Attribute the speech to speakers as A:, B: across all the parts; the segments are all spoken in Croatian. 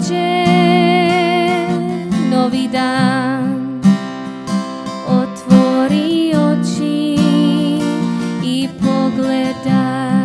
A: dođe novi dan Otvori oči i pogledaj.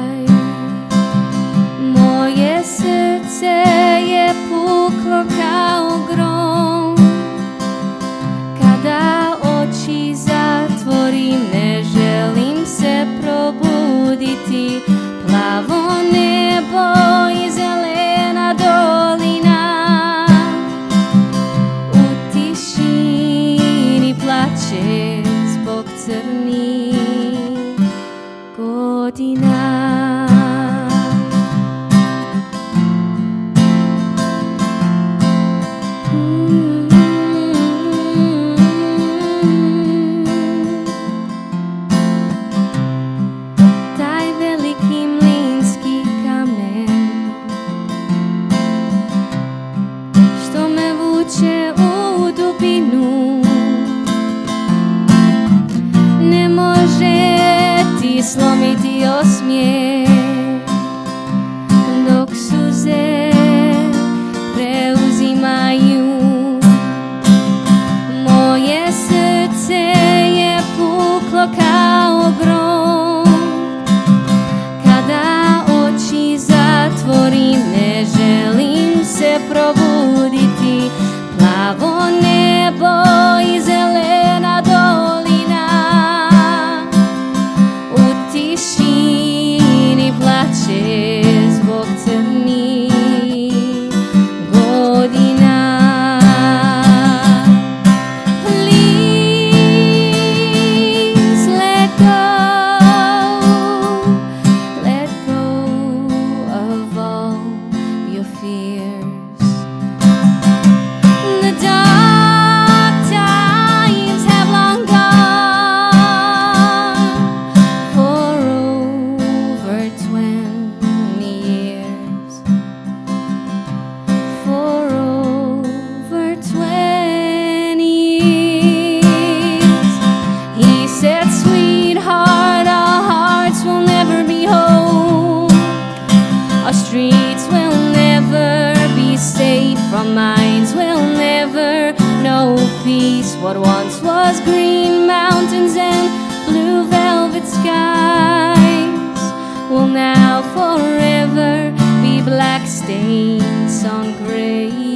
A: Medina. Slomiti osmijeh. Dok suze preuzimaju moje srce je puklo kao grom. Kada oči zatvorim ne želim se probuditi. Plavo peace. What once was green mountains and blue velvet skies will now forever be black stains on gray